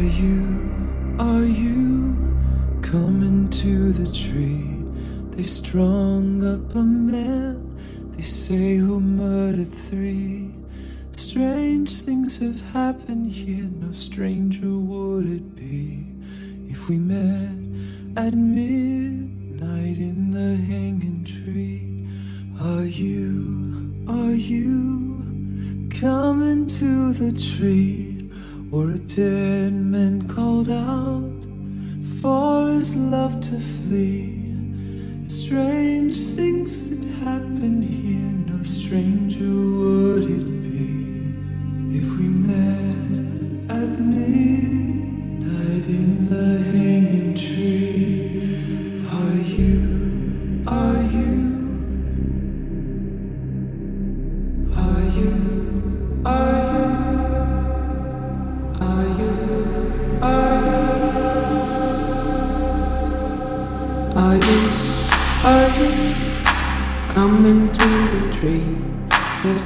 Are you, are you coming to the tree? They strung up a man, they say who murdered three. Strange things have happened here, no stranger would it be if we met at midnight in the hanging tree. Are you, are you coming to the tree? Or a dead man called out for his love to flee? Strange things that happen here, no stranger would it be if we met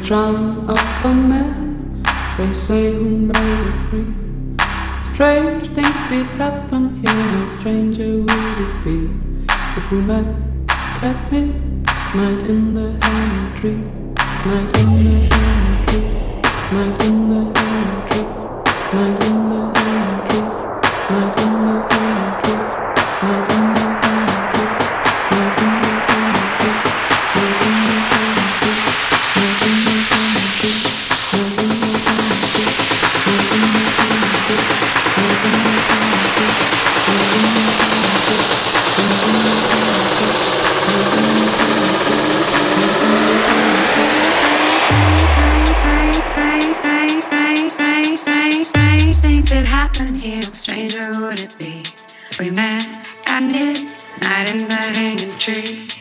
Strung up a man. They say who murdered three. Strange things did happen here. No stranger would it be if we met at midnight in the hanging tree. Night in the hanging tree. Night in we met at midnight in the hanging tree?